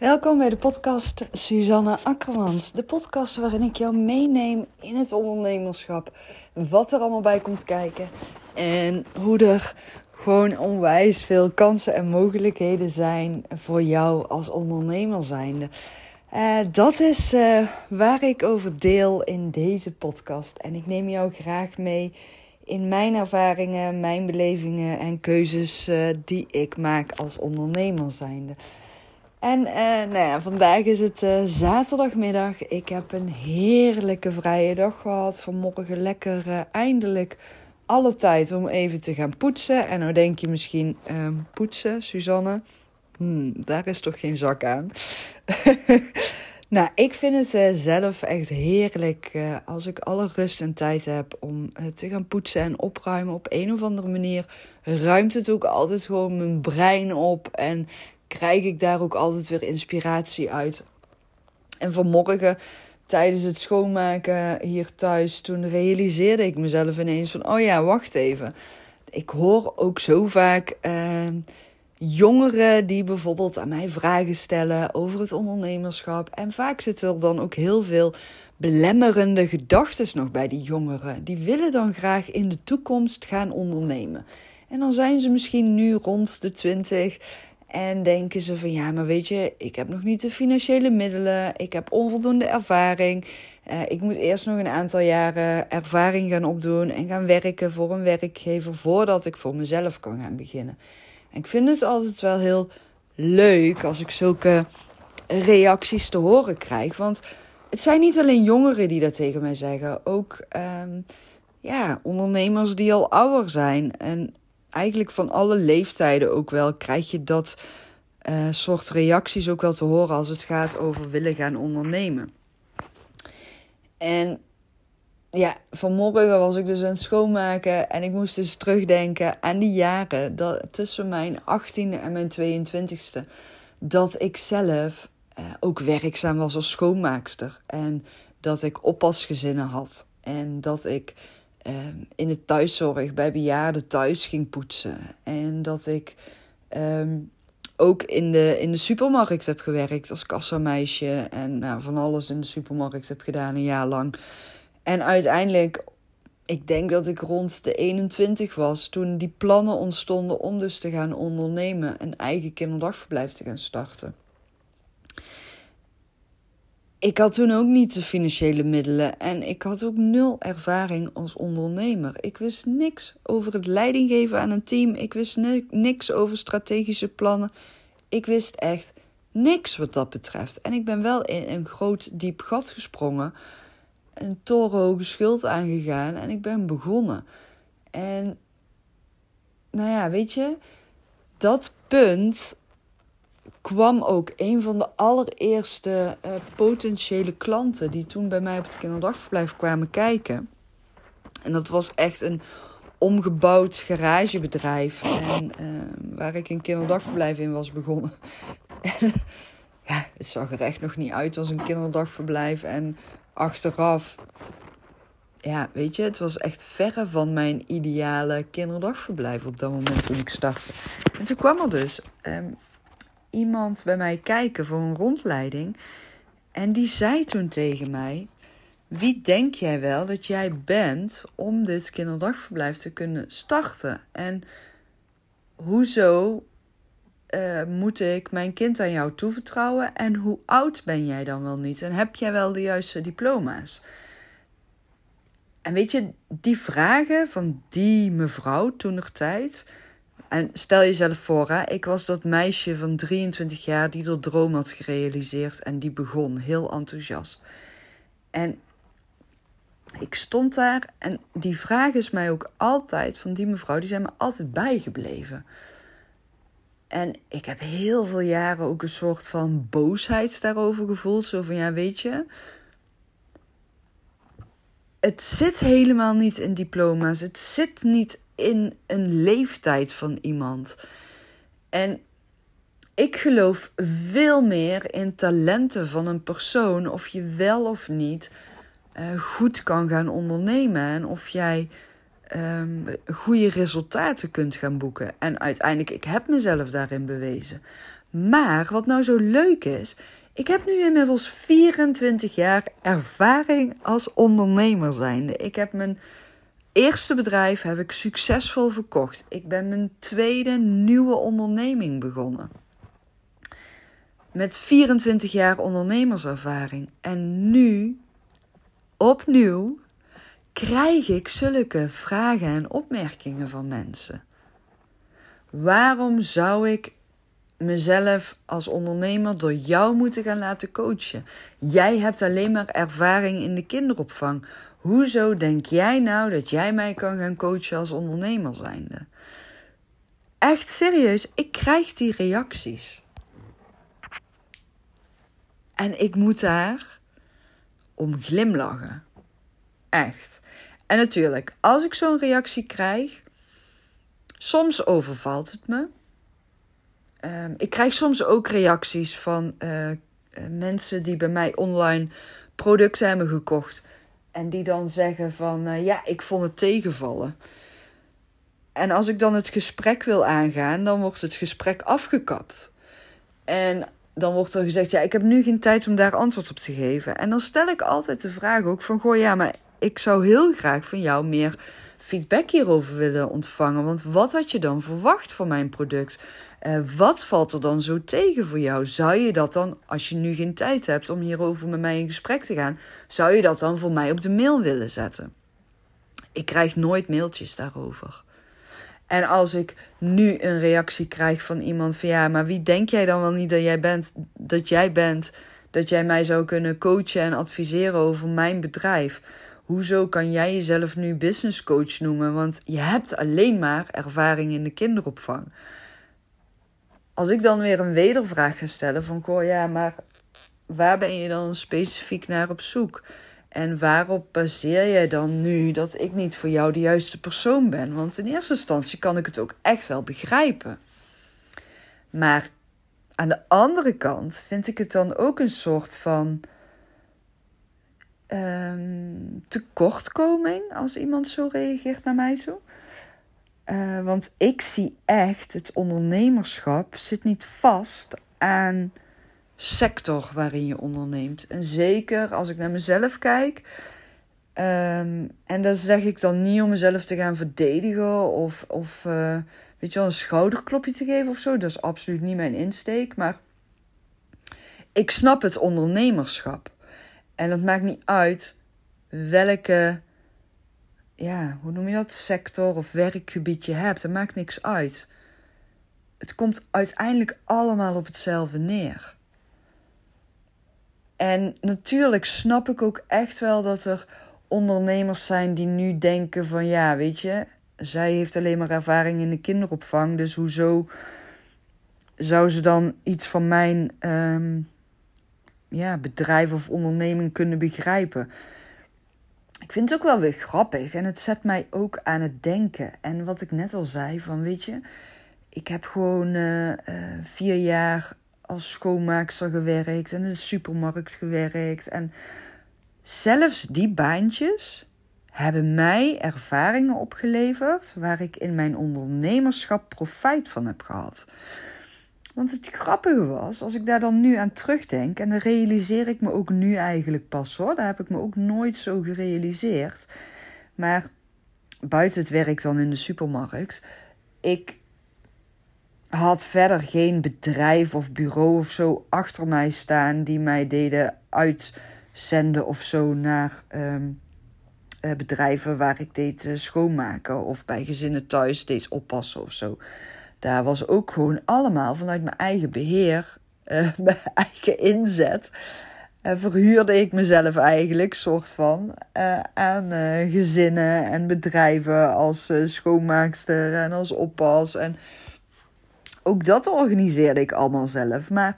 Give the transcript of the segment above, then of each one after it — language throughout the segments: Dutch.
Welkom bij de podcast Suzanne Akkermans. De podcast waarin ik jou meeneem in het ondernemerschap. Wat er allemaal bij komt kijken. En hoe er gewoon onwijs veel kansen en mogelijkheden zijn voor jou als ondernemer zijnde. Uh, dat is uh, waar ik over deel in deze podcast. En ik neem jou graag mee in mijn ervaringen, mijn belevingen en keuzes uh, die ik maak als ondernemer zijnde. En uh, nou ja, vandaag is het uh, zaterdagmiddag. Ik heb een heerlijke vrije dag gehad. Vanmorgen lekker uh, eindelijk alle tijd om even te gaan poetsen. En nou denk je misschien, ehm, poetsen, Suzanne? Hmm, daar is toch geen zak aan? nou, ik vind het zelf echt heerlijk als ik alle rust en tijd heb om te gaan poetsen en opruimen. Op een of andere manier ruimt het ook altijd gewoon mijn brein op. En krijg ik daar ook altijd weer inspiratie uit. En vanmorgen tijdens het schoonmaken hier thuis, toen realiseerde ik mezelf ineens van, oh ja, wacht even. Ik hoor ook zo vaak uh, jongeren die bijvoorbeeld aan mij vragen stellen over het ondernemerschap. En vaak zitten er dan ook heel veel belemmerende gedachten nog bij die jongeren. Die willen dan graag in de toekomst gaan ondernemen. En dan zijn ze misschien nu rond de 20 en denken ze van ja, maar weet je, ik heb nog niet de financiële middelen, ik heb onvoldoende ervaring. Uh, ik moet eerst nog een aantal jaren ervaring gaan opdoen en gaan werken voor een werkgever voordat ik voor mezelf kan gaan beginnen. En ik vind het altijd wel heel leuk als ik zulke reacties te horen krijg. Want het zijn niet alleen jongeren die dat tegen mij zeggen, ook um, ja, ondernemers die al ouder zijn. En eigenlijk van alle leeftijden ook wel krijg je dat uh, soort reacties ook wel te horen als het gaat over willen gaan ondernemen. En ja, vanmorgen was ik dus aan het schoonmaken en ik moest dus terugdenken aan die jaren dat, tussen mijn 18e en mijn 22e. Dat ik zelf uh, ook werkzaam was als schoonmaakster. En dat ik oppasgezinnen had. En dat ik um, in de thuiszorg bij bejaarden thuis ging poetsen. En dat ik um, ook in de, in de supermarkt heb gewerkt als kassameisje. En nou, van alles in de supermarkt heb gedaan een jaar lang. En uiteindelijk, ik denk dat ik rond de 21 was toen die plannen ontstonden om dus te gaan ondernemen. Een eigen kinderdagverblijf te gaan starten ik had toen ook niet de financiële middelen en ik had ook nul ervaring als ondernemer. Ik wist niks over het leidinggeven aan een team. Ik wist niks over strategische plannen. Ik wist echt niks wat dat betreft. En ik ben wel in een groot diep gat gesprongen, een torenhoge schuld aangegaan en ik ben begonnen. En nou ja, weet je, dat punt kwam ook een van de allereerste uh, potentiële klanten die toen bij mij op het kinderdagverblijf kwamen kijken. En dat was echt een omgebouwd garagebedrijf. En uh, waar ik een kinderdagverblijf in was begonnen. en, ja, het zag er echt nog niet uit als een kinderdagverblijf. En achteraf, ja, weet je, het was echt verre van mijn ideale kinderdagverblijf op dat moment toen ik startte. En toen kwam er dus um, iemand bij mij kijken voor een rondleiding. En die zei toen tegen mij: Wie denk jij wel dat jij bent om dit kinderdagverblijf te kunnen starten? En hoezo uh, moet ik mijn kind aan jou toevertrouwen? En hoe oud ben jij dan wel niet? En heb jij wel de juiste diploma's? En weet je, die vragen van die mevrouw toen nog tijd en stel jezelf voor, hè, ik was dat meisje van 23 jaar die dat droom had gerealiseerd en die begon heel enthousiast. En ik stond daar en die vraag is mij ook altijd van die mevrouw, die zijn me altijd bijgebleven. En ik heb heel veel jaren ook een soort van boosheid daarover gevoeld. Zo van ja, weet je, het zit helemaal niet in diploma's. Het zit niet in een leeftijd van iemand. En ik geloof veel meer in talenten van een persoon. Of je wel of niet uh, goed kan gaan ondernemen. En of jij um, goede resultaten kunt gaan boeken. En uiteindelijk, ik heb mezelf daarin bewezen. Maar wat nou zo leuk is, ik heb nu inmiddels 24 jaar ervaring als ondernemer zijnde. Ik heb mijn eerste bedrijf heb ik succesvol verkocht. Ik ben mijn tweede nieuwe onderneming begonnen. Met 24 jaar ondernemerservaring. En nu, opnieuw, krijg ik zulke vragen en opmerkingen van mensen. Waarom zou ik mezelf als ondernemer door jou moeten gaan laten coachen? Jij hebt alleen maar ervaring in de kinderopvang. Hoezo denk jij nou dat jij mij kan gaan coachen als ondernemer zijnde? Echt serieus, ik krijg die reacties. En ik moet daar om glimlachen. Echt. En natuurlijk, als ik zo'n reactie krijg, soms overvalt het me. Um, ik krijg soms ook reacties van uh, mensen die bij mij online producten hebben gekocht. En die dan zeggen van uh, ja, ik vond het tegenvallen. En als ik dan het gesprek wil aangaan, dan wordt het gesprek afgekapt. En dan wordt er gezegd, ja, ik heb nu geen tijd om daar antwoord op te geven. En dan stel ik altijd de vraag ook van, goh, ja, maar ik zou heel graag van jou meer feedback hierover willen ontvangen. Want wat had je dan verwacht van mijn product? Uh, wat valt er dan zo tegen voor jou? Zou je dat dan, als je nu geen tijd hebt om hierover met mij in gesprek te gaan, zou je dat dan voor mij op de mail willen zetten? Ik krijg nooit mailtjes daarover. En als ik nu een reactie krijg van iemand van ja, maar wie denk jij dan wel niet dat jij bent, dat jij bent, dat jij mij zou kunnen coachen en adviseren over mijn bedrijf? Hoezo kan jij jezelf nu business coach noemen? Want je hebt alleen maar ervaring in de kinderopvang. Als ik dan weer een wedervraag ga stellen van goh ja, maar waar ben je dan specifiek naar op zoek? En waarop baseer jij dan nu dat ik niet voor jou de juiste persoon ben? Want in eerste instantie kan ik het ook echt wel begrijpen. Maar aan de andere kant vind ik het dan ook een soort van um, tekortkoming als iemand zo reageert naar mij toe. Uh, want ik zie echt, het ondernemerschap zit niet vast aan sector waarin je onderneemt. En zeker als ik naar mezelf kijk. Um, en dat zeg ik dan niet om mezelf te gaan verdedigen of, of uh, weet je wel, een schouderklopje te geven of zo. Dat is absoluut niet mijn insteek. Maar ik snap het ondernemerschap. En het maakt niet uit welke, ja, hoe noem je dat, sector of werkgebied je hebt. Het maakt niks uit. Het komt uiteindelijk allemaal op hetzelfde neer. En natuurlijk snap ik ook echt wel dat er ondernemers zijn die nu denken van ja, weet je, zij heeft alleen maar ervaring in de kinderopvang, dus hoezo zou ze dan iets van mijn um, ja, bedrijf of onderneming kunnen begrijpen? Ik vind het ook wel weer grappig en het zet mij ook aan het denken. En wat ik net al zei, van weet je, ik heb gewoon uh, uh, vier jaar als schoonmaakster gewerkt en in de supermarkt gewerkt. En zelfs die baantjes hebben mij ervaringen opgeleverd waar ik in mijn ondernemerschap profijt van heb gehad. Want het grappige was, als ik daar dan nu aan terugdenk, en dan realiseer ik me ook nu eigenlijk pas hoor, daar heb ik me ook nooit zo gerealiseerd. Maar buiten het werk dan in de supermarkt, ik had verder geen bedrijf of bureau of zo achter mij staan die mij deden uitzenden of zo naar ehm, eh, bedrijven waar ik deed uh, schoonmaken of bij gezinnen thuis deed oppassen of zo. Daar was ook gewoon allemaal vanuit mijn eigen beheer, uh, mijn eigen inzet. verhuurde ik mezelf eigenlijk, soort van, aan gezinnen en bedrijven als schoonmaakster en als oppas. En ook dat organiseerde ik allemaal zelf. Maar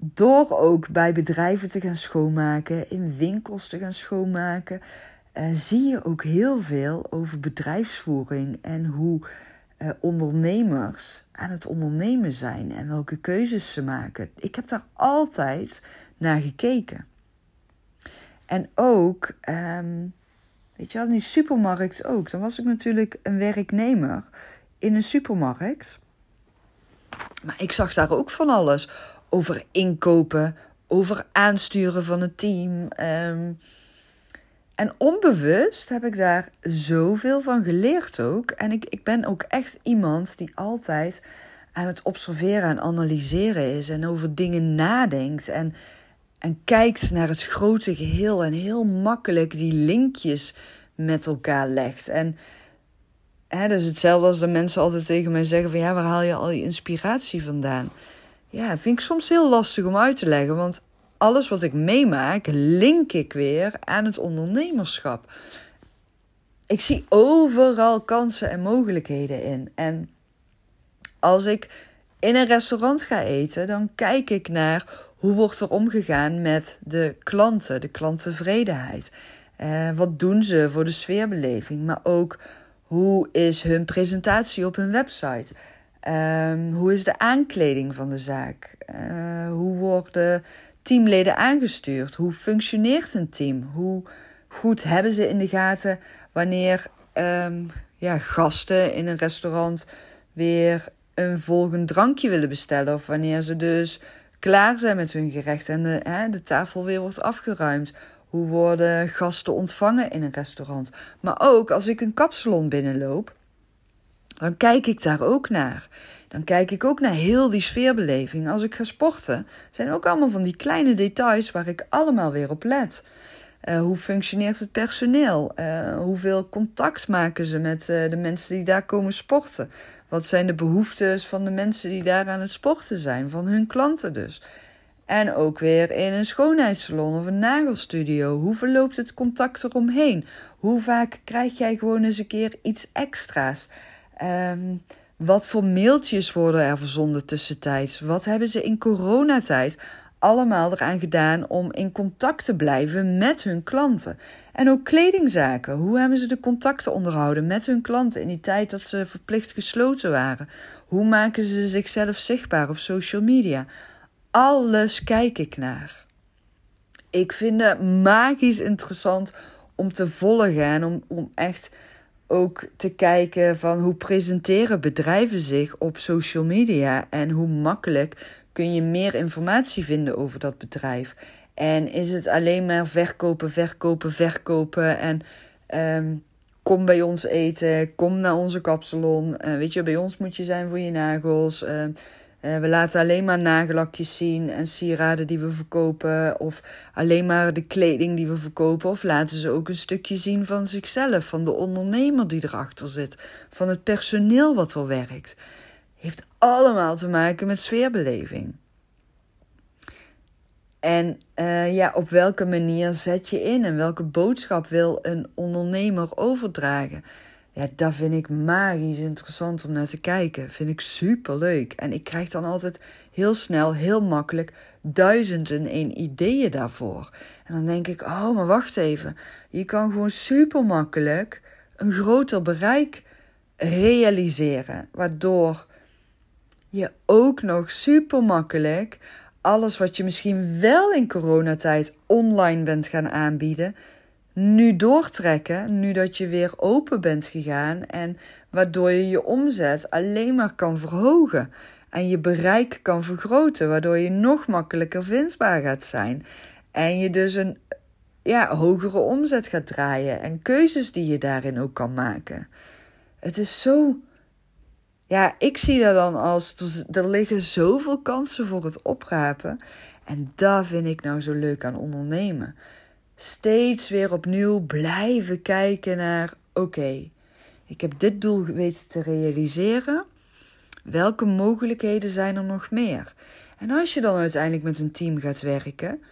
door ook bij bedrijven te gaan schoonmaken, in winkels te gaan schoonmaken, uh, zie je ook heel veel over bedrijfsvoering en hoe uh, ondernemers aan het ondernemen zijn en welke keuzes ze maken. Ik heb daar altijd naar gekeken. En ook, um, weet je wel, in die supermarkt ook. Dan was ik natuurlijk een werknemer in een supermarkt. Maar ik zag daar ook van alles. Over inkopen, over aansturen van het team. Ehm, en onbewust heb ik daar zoveel van geleerd ook. En ik, ik ben ook echt iemand die altijd aan het observeren en analyseren is. En over dingen nadenkt. En, en kijkt naar het grote geheel. En heel makkelijk die linkjes met elkaar legt. En hè, dat is hetzelfde als de mensen altijd tegen mij zeggen: van ja, waar haal je al je inspiratie vandaan? Ja, vind ik soms heel lastig om uit te leggen. Want alles wat ik meemaak, link ik weer aan het ondernemerschap. Ik zie overal kansen en mogelijkheden in. En als ik in een restaurant ga eten, dan kijk ik naar hoe wordt er omgegaan met de klanten, de klanttevredenheid. Uh, wat doen ze voor de sfeerbeleving? Maar ook hoe is hun presentatie op hun website? Um, hoe is de aankleding van de zaak? Uh, hoe worden teamleden aangestuurd? Hoe functioneert een team? Hoe goed hebben ze in de gaten wanneer um, ja, gasten in een restaurant weer een volgend drankje willen bestellen? Of wanneer ze dus klaar zijn met hun gerecht en de, hè, de tafel weer wordt afgeruimd? Hoe worden gasten ontvangen in een restaurant? Maar ook als ik een kapsalon binnenloop, dan kijk ik daar ook naar. Dan kijk ik ook naar heel die sfeerbeleving. Als ik ga sporten, zijn ook allemaal van die kleine details waar ik allemaal weer op let. Uh, hoe functioneert het personeel? Uh, hoeveel contact maken ze met uh, de mensen die daar komen sporten? Wat zijn de behoeftes van de mensen die daar aan het sporten zijn, van hun klanten dus? En ook weer in een schoonheidssalon of een nagelstudio. Hoe verloopt het contact eromheen? Hoe vaak krijg jij gewoon eens een keer iets extra's? Um, wat voor mailtjes worden er verzonden tussentijds? Wat hebben ze in coronatijd allemaal eraan gedaan om in contact te blijven met hun klanten? En ook kledingzaken. Hoe hebben ze de contacten onderhouden met hun klanten in die tijd dat ze verplicht gesloten waren? Hoe maken ze zichzelf zichtbaar op social media? Alles kijk ik naar. Ik vind het magisch interessant om te volgen en om, om echt ook te kijken van hoe presenteren bedrijven zich op social media en hoe makkelijk kun je meer informatie vinden over dat bedrijf. En is het alleen maar verkopen, verkopen, verkopen en um, kom bij ons eten, kom naar onze kapsalon. Uh, weet je, bij ons moet je zijn voor je nagels. Uh, uh, we laten alleen maar nagellakjes zien en sieraden die we verkopen. Of alleen maar de kleding die we verkopen. Of laten ze ook een stukje zien van zichzelf, van de ondernemer die erachter zit, van het personeel wat er werkt. Heeft allemaal te maken met sfeerbeleving. En uh, ja, op welke manier zet je in en welke boodschap wil een ondernemer overdragen? Ja, dat vind ik magisch interessant om naar te kijken. Vind ik super leuk. En ik krijg dan altijd heel snel, heel makkelijk duizenden in ideeën daarvoor. En dan denk ik, oh, maar wacht even. Je kan gewoon super makkelijk een groter bereik realiseren. Waardoor je ook nog super makkelijk alles wat je misschien wel in coronatijd online bent gaan aanbieden, nu doortrekken, nu dat je weer open bent gegaan en waardoor je je omzet alleen maar kan verhogen en je bereik kan vergroten, waardoor je nog makkelijker vindbaar gaat zijn en je dus een ja, hogere omzet gaat draaien en keuzes die je daarin ook kan maken. Het is zo. Ja, ik zie dat dan als er liggen zoveel kansen voor het oprapen. En dat vind ik nou zo leuk aan ondernemen steeds weer opnieuw blijven kijken naar: oké, ik heb dit doel weten te realiseren. Welke mogelijkheden zijn er nog meer? En als je dan uiteindelijk met een team gaat werken,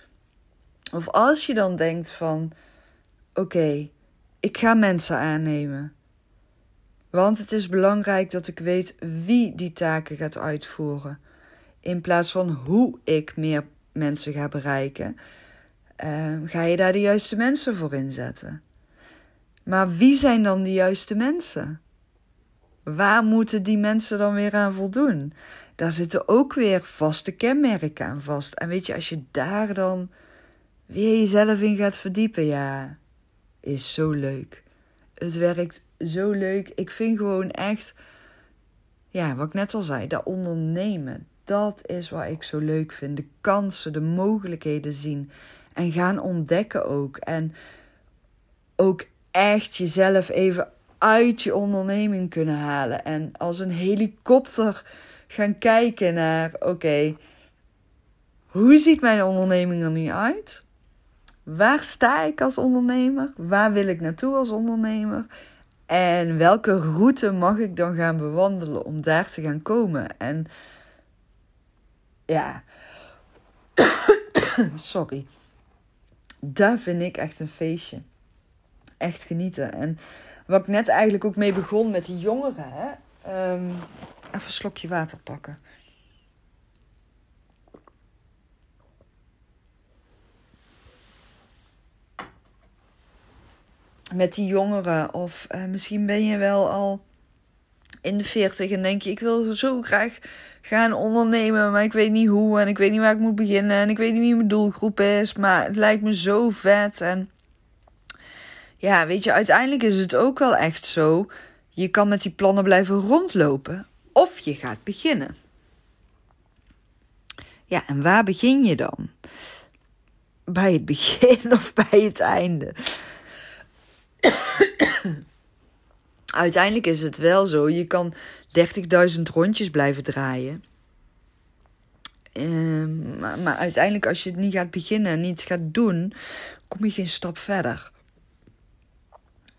of als je dan denkt van: oké, ik ga mensen aannemen. Want het is belangrijk dat ik weet wie die taken gaat uitvoeren. In plaats van hoe ik meer mensen ga bereiken. Ehm, ga je daar de juiste mensen voor inzetten? Maar wie zijn dan de juiste mensen? Waar moeten die mensen dan weer aan voldoen? Daar zitten ook weer vaste kenmerken aan vast. En weet je, als je daar dan weer jezelf in gaat verdiepen, ja, is zo leuk. Het werkt zo leuk. Ik vind gewoon echt ja, wat ik net al zei, dat ondernemen. Dat is wat ik zo leuk vind. De kansen, de mogelijkheden zien. En gaan ontdekken ook. En ook echt jezelf even uit je onderneming kunnen halen. En als een helikopter gaan kijken naar: oké, hoe ziet mijn onderneming er nu uit? Waar sta ik als ondernemer? Waar wil ik naartoe als ondernemer? En welke route mag ik dan gaan bewandelen om daar te gaan komen? En ja, sorry. Daar vind ik echt een feestje. Echt genieten. En wat ik net eigenlijk ook mee begon met die jongeren. Hè? Um, even een slokje water pakken. Met die jongeren. Of uh, misschien ben je wel al in de 40 en denk je: ik wil zo graag gaan ondernemen, maar ik weet niet hoe en ik weet niet waar ik moet beginnen en ik weet niet wie mijn doelgroep is, maar het lijkt me zo vet en ja, weet je, uiteindelijk is het ook wel echt zo. Je kan met die plannen blijven rondlopen of je gaat beginnen. Ja, en waar begin je dan? Bij het begin of bij het einde? Uiteindelijk is het wel zo, je kan 30.000 rondjes blijven draaien. Ehm, maar, uiteindelijk, als je het niet gaat beginnen en niet gaat doen, kom je geen stap verder.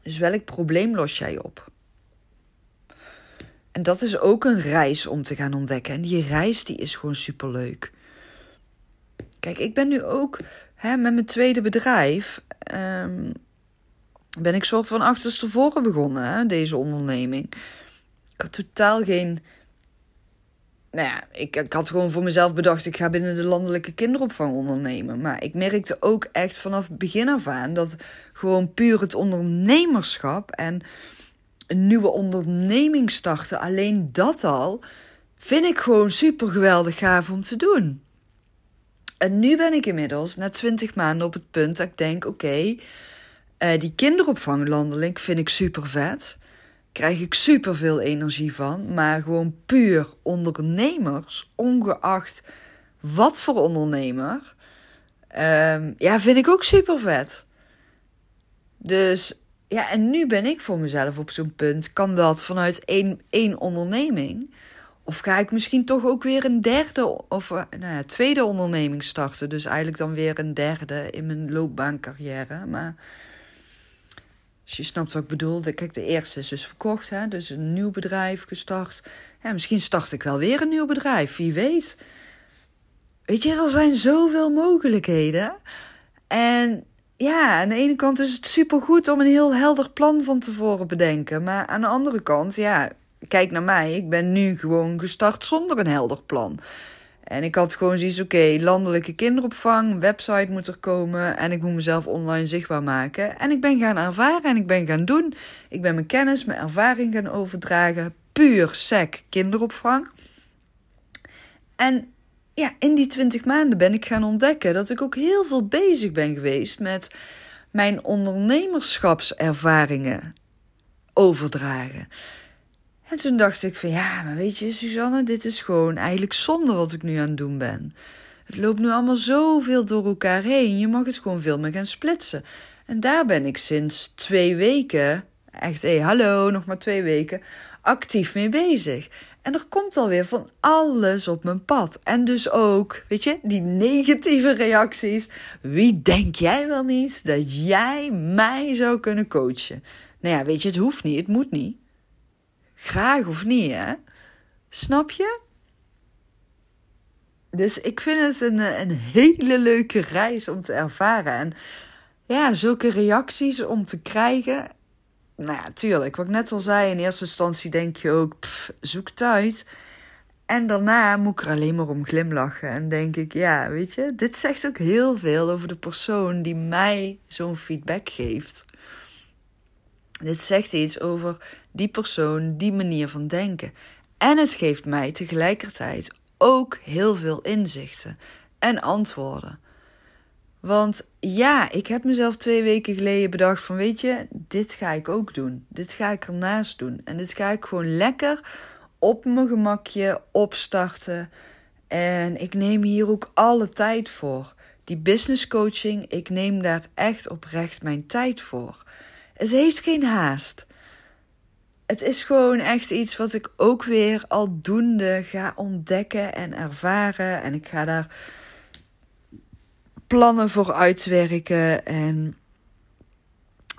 Dus welk probleem los jij op? En dat is ook een reis om te gaan ontdekken. En die reis die is gewoon superleuk. Kijk, ik ben nu ook hè, met mijn tweede bedrijf. Um, ben ik soort van achterstevoren begonnen, hè, deze onderneming. Ik had totaal geen. Nou ja, ik, ik had gewoon voor mezelf bedacht: ik ga binnen de landelijke kinderopvang ondernemen. Maar ik merkte ook echt vanaf begin af aan dat gewoon puur het ondernemerschap en een nieuwe onderneming starten, alleen dat al, vind ik gewoon super geweldig gaaf om te doen. En nu ben ik inmiddels na twintig maanden op het punt dat ik denk: oké, uh, die kinderopvang landelijk vind ik super vet. Krijg ik super veel energie van. Maar gewoon puur ondernemers, ongeacht wat voor ondernemer, um, ja, vind ik ook super vet. Dus ja, en nu ben ik voor mezelf op zo'n punt. Kan dat vanuit één, één onderneming? Of ga ik misschien toch ook weer een derde of eh, nou ja, tweede onderneming starten? Dus eigenlijk dan weer een derde in mijn loopbaancarrière. Maar als je snapt wat ik bedoel. Kijk, de eerste is dus verkocht, hè? dus een nieuw bedrijf gestart. Ja, misschien start ik wel weer een nieuw bedrijf, wie weet. Weet je, er zijn zoveel mogelijkheden. En ja, aan de ene kant is het supergoed om een heel helder plan van tevoren bedenken. Maar aan de andere kant, ja, kijk naar mij. Ik ben nu gewoon gestart zonder een helder plan. En ik had gewoon zoiets, oké, landelijke kinderopvang, website moet er komen en ik moet mezelf online zichtbaar maken. En ik ben gaan ervaren en ik ben gaan doen. Ik ben mijn kennis, mijn ervaring gaan overdragen, puur sec kinderopvang. En ja, in die twintig maanden ben ik gaan ontdekken dat ik ook heel veel bezig ben geweest met mijn ondernemerschapservaringen overdragen. En toen dacht ik van ja, maar weet je, Suzanne, dit is gewoon eigenlijk zonde wat ik nu aan het doen ben. Het loopt nu allemaal zoveel door elkaar heen. Je mag het gewoon veel meer gaan splitsen. En daar ben ik sinds twee weken, echt hé, hey, hallo, nog maar twee weken, actief mee bezig. En er komt alweer van alles op mijn pad. En dus ook, weet je, die negatieve reacties. Wie denk jij wel niet dat jij mij zou kunnen coachen? Nou ja, weet je, het hoeft niet, het moet niet. Graag of niet, hè? Snap je? Dus ik vind het een, een hele leuke reis om te ervaren. En ja, zulke reacties om te krijgen. Nou ja, tuurlijk. Wat ik net al zei, in eerste instantie denk je ook, pff, zoek uit. En daarna moet ik er alleen maar om glimlachen. En denk ik, ja, weet je, dit zegt ook heel veel over de persoon die mij zo'n feedback geeft. Dit zegt iets over die persoon, die manier van denken. En het geeft mij tegelijkertijd ook heel veel inzichten en antwoorden. Want ja, ik heb mezelf twee weken geleden bedacht van weet je, dit ga ik ook doen. Dit ga ik ernaast doen. En dit ga ik gewoon lekker op mijn gemakje opstarten. En ik neem hier ook alle tijd voor. Die business coaching, ik neem daar echt oprecht mijn tijd voor. Het heeft geen haast. Het is gewoon echt iets wat ik ook weer aldoende ga ontdekken en ervaren. En ik ga daar plannen voor uitwerken. En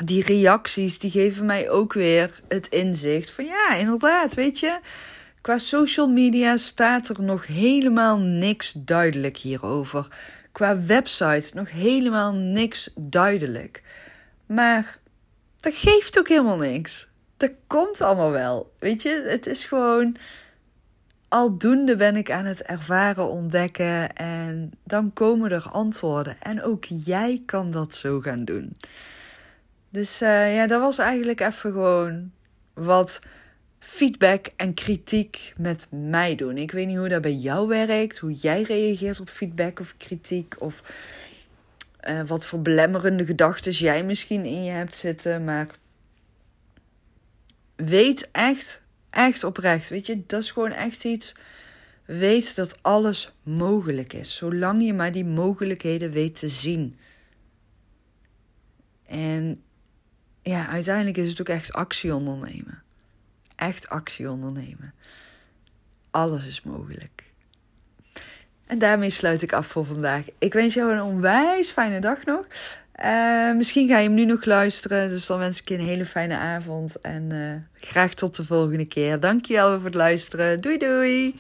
die reacties, die geven mij ook weer het inzicht van ja, inderdaad, weet je. Qua social media staat er nog helemaal niks duidelijk hierover. Qua website nog helemaal niks duidelijk. Maar dat geeft ook helemaal niks. Dat komt allemaal wel. Weet je, het is gewoon. Aldoende ben ik aan het ervaren, ontdekken en dan komen er antwoorden. En ook jij kan dat zo gaan doen. Dus uh, ja, dat was eigenlijk even gewoon wat feedback en kritiek met mij doen. Ik weet niet hoe dat bij jou werkt, hoe jij reageert op feedback of kritiek of uh, wat voor belemmerende gedachten jij misschien in je hebt zitten, maar weet echt, echt oprecht, weet je, dat is gewoon echt iets. Weet dat alles mogelijk is, zolang je maar die mogelijkheden weet te zien. En ja, uiteindelijk is het ook echt actie ondernemen. Echt actie ondernemen. Alles is mogelijk. En daarmee sluit ik af voor vandaag. Ik wens jou een onwijs fijne dag nog. Uh, misschien ga je hem nu nog luisteren. Dus dan wens ik je een hele fijne avond. En uh, graag tot de volgende keer. Dankjewel voor het luisteren. Doei doei.